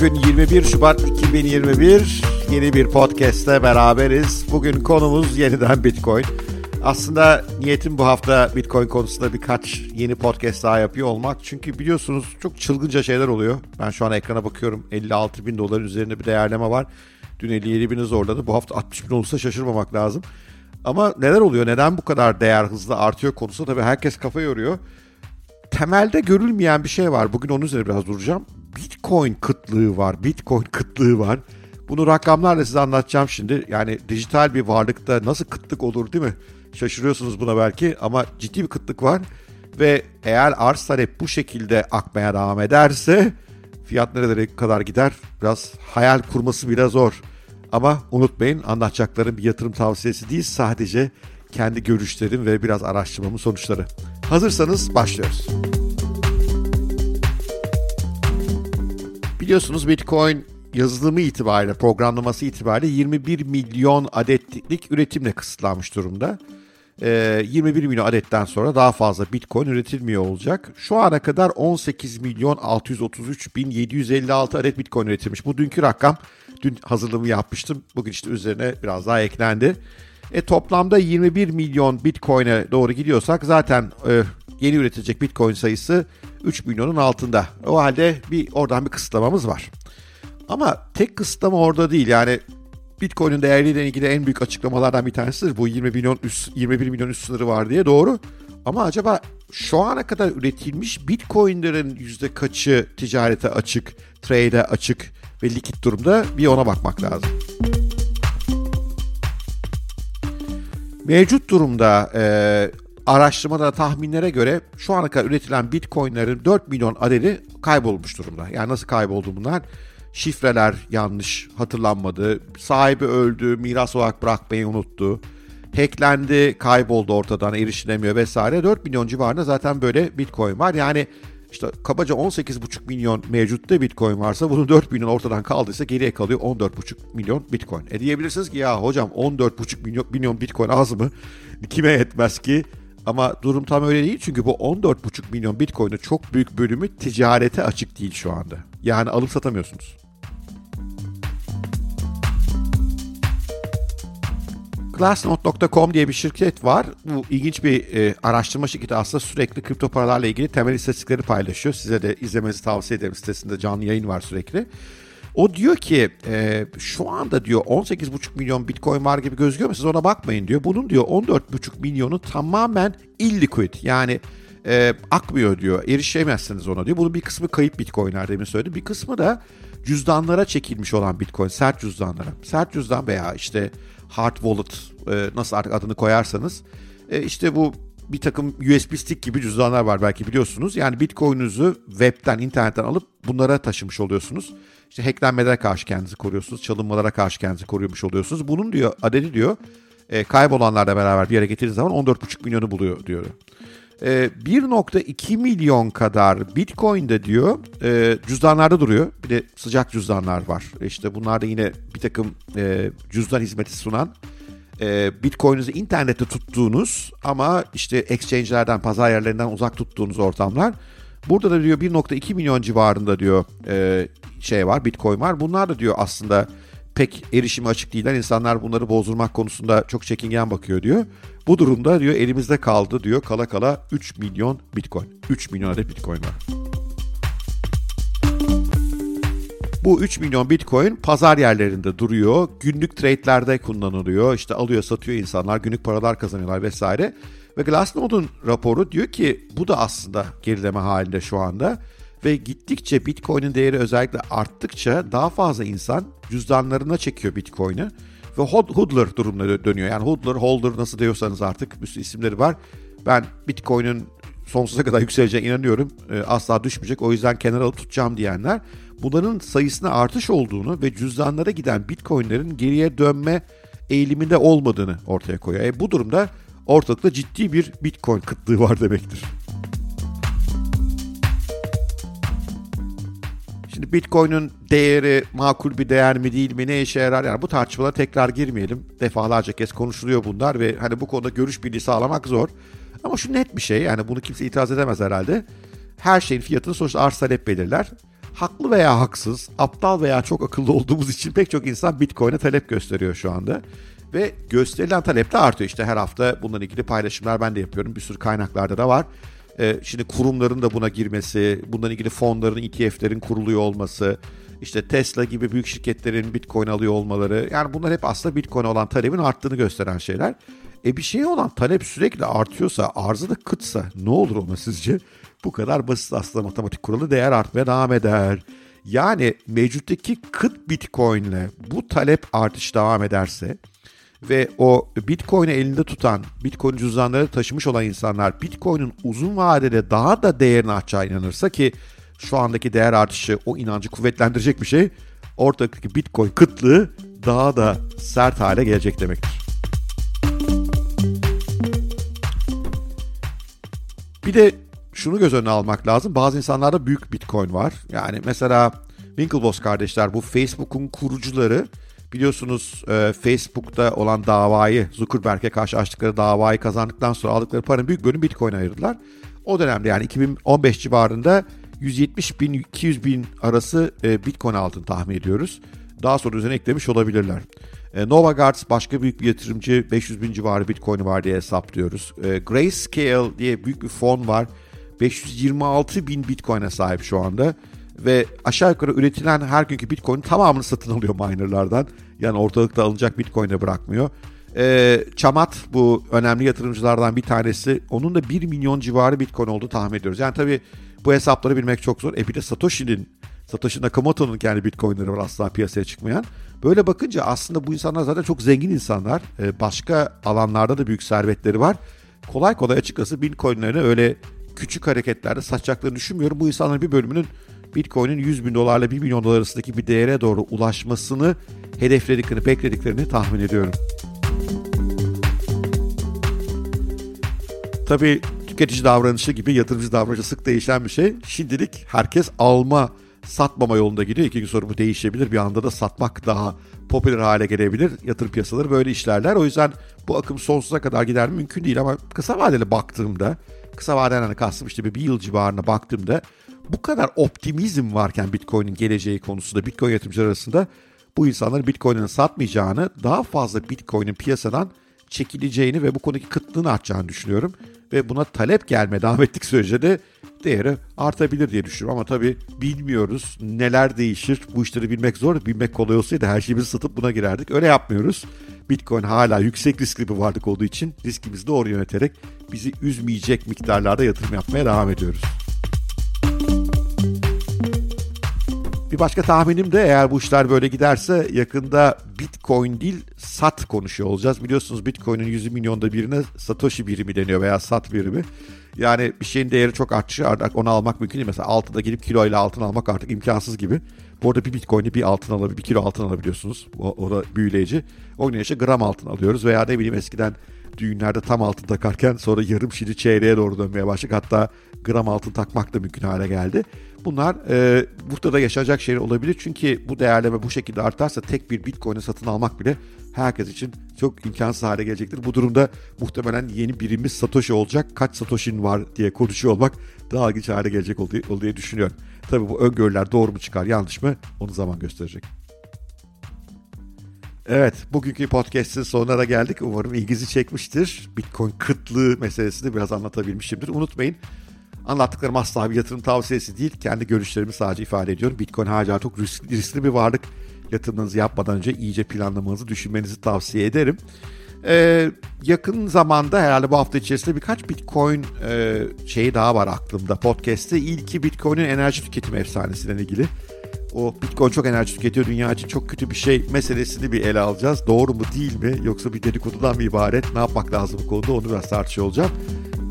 Bugün 21 Şubat 2021 yeni bir podcast'te beraberiz. Bugün konumuz yeniden Bitcoin. Aslında niyetim bu hafta Bitcoin konusunda birkaç yeni podcast daha yapıyor olmak. Çünkü biliyorsunuz çok çılgınca şeyler oluyor. Ben şu an ekrana bakıyorum 56 bin doların üzerinde bir değerleme var. Dün 57 bini zorladı. Bu hafta 60 bin olursa şaşırmamak lazım. Ama neler oluyor? Neden bu kadar değer hızlı artıyor konusu tabii herkes kafa yoruyor. Temelde görülmeyen bir şey var. Bugün onun üzerine biraz duracağım. Bitcoin kıtlığı var. Bitcoin kıtlığı var. Bunu rakamlarla size anlatacağım şimdi. Yani dijital bir varlıkta nasıl kıtlık olur değil mi? Şaşırıyorsunuz buna belki ama ciddi bir kıtlık var. Ve eğer arz talep bu şekilde akmaya devam ederse fiyat nerelere kadar gider biraz hayal kurması bile zor. Ama unutmayın anlatacaklarım bir yatırım tavsiyesi değil sadece kendi görüşlerim ve biraz araştırmamın sonuçları. Hazırsanız başlıyoruz. Biliyorsunuz Bitcoin yazılımı itibariyle, programlaması itibariyle 21 milyon adetlik üretimle kısıtlanmış durumda. Ee, 21 milyon adetten sonra daha fazla Bitcoin üretilmiyor olacak. Şu ana kadar 18 milyon 633 bin 756 adet Bitcoin üretilmiş. Bu dünkü rakam. Dün hazırlığımı yapmıştım. Bugün işte üzerine biraz daha eklendi. E, toplamda 21 milyon Bitcoin'e doğru gidiyorsak zaten e, yeni üretilecek Bitcoin sayısı 3 milyonun altında. O halde bir oradan bir kısıtlamamız var. Ama tek kısıtlama orada değil. Yani Bitcoin'in değerleriyle ilgili en büyük açıklamalardan bir tanesidir. Bu 20 milyon üst, 21 milyon üst sınırı var diye doğru. Ama acaba şu ana kadar üretilmiş Bitcoin'lerin yüzde kaçı ticarete açık, trade'e açık ve likit durumda bir ona bakmak lazım. Mevcut durumda e, araştırmada tahminlere göre şu ana kadar üretilen bitcoinlerin 4 milyon adedi kaybolmuş durumda. Yani nasıl kayboldu bunlar? Şifreler yanlış hatırlanmadı, sahibi öldü, miras olarak bırakmayı unuttu, hacklendi, kayboldu ortadan, erişilemiyor vesaire. 4 milyon civarında zaten böyle bitcoin var. Yani işte kabaca 18,5 milyon mevcutta bitcoin varsa bunun 4 milyon ortadan kaldıysa geriye kalıyor 14,5 milyon bitcoin. E diyebilirsiniz ki ya hocam 14,5 milyon, milyon bitcoin az mı? Kime yetmez ki? Ama durum tam öyle değil çünkü bu 14,5 milyon bitcoin'in çok büyük bölümü ticarete açık değil şu anda. Yani alıp satamıyorsunuz. Glassnode.com diye bir şirket var. Bu ilginç bir e, araştırma şirketi aslında sürekli kripto paralarla ilgili temel istatistikleri paylaşıyor. Size de izlemenizi tavsiye ederim. Sitesinde canlı yayın var sürekli. O diyor ki e, şu anda diyor 18,5 milyon bitcoin var gibi gözüküyor mu siz ona bakmayın diyor. Bunun diyor 14,5 milyonu tamamen illiquid yani e, akmıyor diyor. Erişemezsiniz ona diyor. Bunun bir kısmı kayıp bitcoinler demin söyledim. Bir kısmı da cüzdanlara çekilmiş olan bitcoin, sert cüzdanlara. Sert cüzdan veya işte hard wallet e, nasıl artık adını koyarsanız e, işte bu bir takım USB stick gibi cüzdanlar var belki biliyorsunuz. Yani Bitcoin'ünüzü webten, internetten alıp bunlara taşımış oluyorsunuz. İşte hacklenmelere karşı kendinizi koruyorsunuz, çalınmalara karşı kendinizi koruyormuş oluyorsunuz. Bunun diyor adedi diyor e, kaybolanlarla beraber bir yere getirdiğiniz zaman 14,5 milyonu buluyor diyor. E, 1.2 milyon kadar Bitcoin de diyor e, cüzdanlarda duruyor. Bir de sıcak cüzdanlar var. İşte bunlar da yine bir takım e, cüzdan hizmeti sunan e, Bitcoin'inizi internette tuttuğunuz ama işte exchange'lerden, pazar yerlerinden uzak tuttuğunuz ortamlar. Burada da diyor 1.2 milyon civarında diyor e, şey var, Bitcoin var. Bunlar da diyor aslında pek erişimi açık değiller. İnsanlar bunları bozdurmak konusunda çok çekingen bakıyor diyor. Bu durumda diyor elimizde kaldı diyor kala kala 3 milyon Bitcoin. 3 milyon adet Bitcoin var. Bu 3 milyon Bitcoin pazar yerlerinde duruyor. Günlük trade'lerde kullanılıyor. İşte alıyor satıyor insanlar. Günlük paralar kazanıyorlar vesaire. Ve Glassnode'un raporu diyor ki bu da aslında gerileme halinde şu anda. Ve gittikçe Bitcoin'in değeri özellikle arttıkça daha fazla insan cüzdanlarına çekiyor Bitcoin'i. Ve hodler durumuna dönüyor. Yani hodler, holder nasıl diyorsanız artık bir sürü isimleri var. Ben Bitcoin'in sonsuza kadar yükseleceğine inanıyorum. E, asla düşmeyecek. O yüzden kenara alıp tutacağım diyenler bunların sayısına artış olduğunu ve cüzdanlara giden bitcoinlerin geriye dönme eğiliminde olmadığını ortaya koyuyor. E, bu durumda ortalıkta ciddi bir bitcoin kıtlığı var demektir. Şimdi Bitcoin'in değeri makul bir değer mi değil mi ne işe yarar yani bu tartışmalara tekrar girmeyelim. Defalarca kez konuşuluyor bunlar ve hani bu konuda görüş birliği sağlamak zor. Ama şu net bir şey yani bunu kimse itiraz edemez herhalde. Her şeyin fiyatını sonuçta arz talep belirler. haklı veya haksız, aptal veya çok akıllı olduğumuz için pek çok insan Bitcoin'e talep gösteriyor şu anda. Ve gösterilen talep de artıyor. İşte her hafta bununla ilgili paylaşımlar ben de yapıyorum. Bir sürü kaynaklarda da var. Ee, şimdi kurumların da buna girmesi, bundan ilgili fonların, ETF'lerin kuruluyor olması, işte Tesla gibi büyük şirketlerin Bitcoin alıyor olmaları. Yani bunlar hep aslında Bitcoin olan talebin arttığını gösteren şeyler. E bir şeye olan talep sürekli artıyorsa, arzı da kıtsa ne olur ona sizce? Bu kadar basit aslında matematik kuralı değer artmaya devam eder. Yani mevcuttaki kıt Bitcoin ile bu talep artış devam ederse ve o Bitcoin'i elinde tutan, Bitcoin cüzdanları taşımış olan insanlar Bitcoin'in uzun vadede daha da değerini artacağı inanırsa ki şu andaki değer artışı o inancı kuvvetlendirecek bir şey. Ortadaki Bitcoin kıtlığı daha da sert hale gelecek demektir. Bir de şunu göz önüne almak lazım. Bazı insanlarda büyük Bitcoin var. Yani mesela Winklevoss kardeşler bu Facebook'un kurucuları biliyorsunuz e, Facebook'ta olan davayı Zuckerberg'e karşı açtıkları davayı kazandıktan sonra aldıkları paranın büyük bölümü Bitcoin ayırdılar. O dönemde yani 2015 civarında 170 bin 200 bin arası e, Bitcoin altın tahmin ediyoruz. Daha sonra üzerine eklemiş olabilirler. E, Novagard başka büyük bir yatırımcı 500 bin civarı Bitcoin'i var diye hesaplıyoruz. E, Grayscale diye büyük bir fon var. 526 bin Bitcoin'e sahip şu anda. Ve aşağı yukarı üretilen her günkü Bitcoin'in tamamını satın alıyor minerlardan. Yani ortalıkta alınacak Bitcoin'e bırakmıyor. E, Çamat bu önemli yatırımcılardan bir tanesi. Onun da 1 milyon civarı Bitcoin olduğu tahmin ediyoruz. Yani tabii bu hesapları bilmek çok zor. E bir de Satoshi'nin, Satoshi Nakamoto'nun kendi Bitcoin'leri var asla piyasaya çıkmayan. Böyle bakınca aslında bu insanlar zaten çok zengin insanlar. E, başka alanlarda da büyük servetleri var. Kolay kolay açıkçası Bitcoin'lerini öyle küçük hareketlerde satacaklarını düşünmüyorum. Bu insanların bir bölümünün Bitcoin'in 100 bin dolarla 1 milyon dolar arasındaki bir değere doğru ulaşmasını hedeflediklerini, beklediklerini tahmin ediyorum. Tabii tüketici davranışı gibi yatırımcı davranışı sık değişen bir şey. Şimdilik herkes alma, satmama yolunda gidiyor. İki gün sonra bu değişebilir. Bir anda da satmak daha popüler hale gelebilir. Yatırım piyasaları böyle işlerler. O yüzden bu akım sonsuza kadar gider mi? Mümkün değil ama kısa vadeli baktığımda, kısa vadeden hani kastım işte bir, bir yıl civarına baktığımda bu kadar optimizm varken Bitcoin'in geleceği konusunda Bitcoin yatırımcılar arasında bu insanların Bitcoin'ini satmayacağını, daha fazla Bitcoin'in piyasadan çekileceğini ve bu konudaki kıtlığın artacağını düşünüyorum. Ve buna talep gelme devam ettik sürece de değeri artabilir diye düşünüyorum. Ama tabii bilmiyoruz neler değişir. Bu işleri bilmek zor. Bilmek kolay olsaydı her şeyimizi satıp buna girerdik. Öyle yapmıyoruz. Bitcoin hala yüksek riskli bir varlık olduğu için riskimizi doğru yöneterek bizi üzmeyecek miktarlarda yatırım yapmaya devam ediyoruz. Bir başka tahminim de eğer bu işler böyle giderse yakında Bitcoin değil SAT konuşuyor olacağız. Biliyorsunuz Bitcoin'in 100 milyonda birine Satoshi birimi deniyor veya SAT birimi. Yani bir şeyin değeri çok artçı artık onu almak mümkün değil. Mesela altında gidip kiloyla altın almak artık imkansız gibi. Bu arada bir bitcoin'i bir altın alabilir, bir kilo altın alabiliyorsunuz. O, o da büyüleyici. O gün işte gram altın alıyoruz veya ne bileyim eskiden düğünlerde tam altın takarken sonra yarım şimdi çeyreğe doğru dönmeye başladık. Hatta gram altın takmak da mümkün hale geldi. Bunlar e, burada da yaşanacak şeyler olabilir. Çünkü bu değerleme bu şekilde artarsa tek bir bitcoin'i satın almak bile herkes için çok imkansız hale gelecektir. Bu durumda muhtemelen yeni birimiz Satoshi olacak. Kaç Satoshi'nin var diye konuşuyor olmak daha ilginç hale gelecek ol diye düşünüyorum. Tabii bu öngörüler doğru mu çıkar yanlış mı onu zaman gösterecek. Evet, bugünkü podcast'in sonuna da geldik. Umarım ilginizi çekmiştir. Bitcoin kıtlığı meselesini biraz anlatabilmişimdir. Unutmayın, anlattıklarım asla bir yatırım tavsiyesi değil. Kendi görüşlerimi sadece ifade ediyorum. Bitcoin hala çok riskli, bir varlık. Yatırımınızı yapmadan önce iyice planlamanızı, düşünmenizi tavsiye ederim. Ee, yakın zamanda herhalde bu hafta içerisinde birkaç Bitcoin e, şeyi daha var aklımda podcast'te. İlki Bitcoin'in enerji tüketimi efsanesiyle ilgili o Bitcoin çok enerji tüketiyor, dünya için çok kötü bir şey meselesini bir ele alacağız. Doğru mu değil mi yoksa bir dedikodudan mı ibaret ne yapmak lazım bu konuda onu biraz tartışıyor olacağım.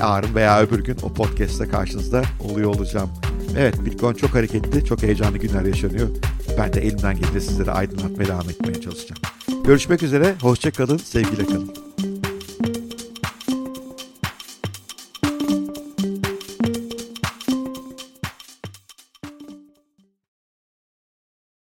Yarın veya öbür gün o podcast'te karşınızda oluyor olacağım. Evet Bitcoin çok hareketli, çok heyecanlı günler yaşanıyor. Ben de elimden geldiğince sizlere aydınlatmaya devam etmeye çalışacağım. Görüşmek üzere, hoşçakalın, sevgiyle kalın.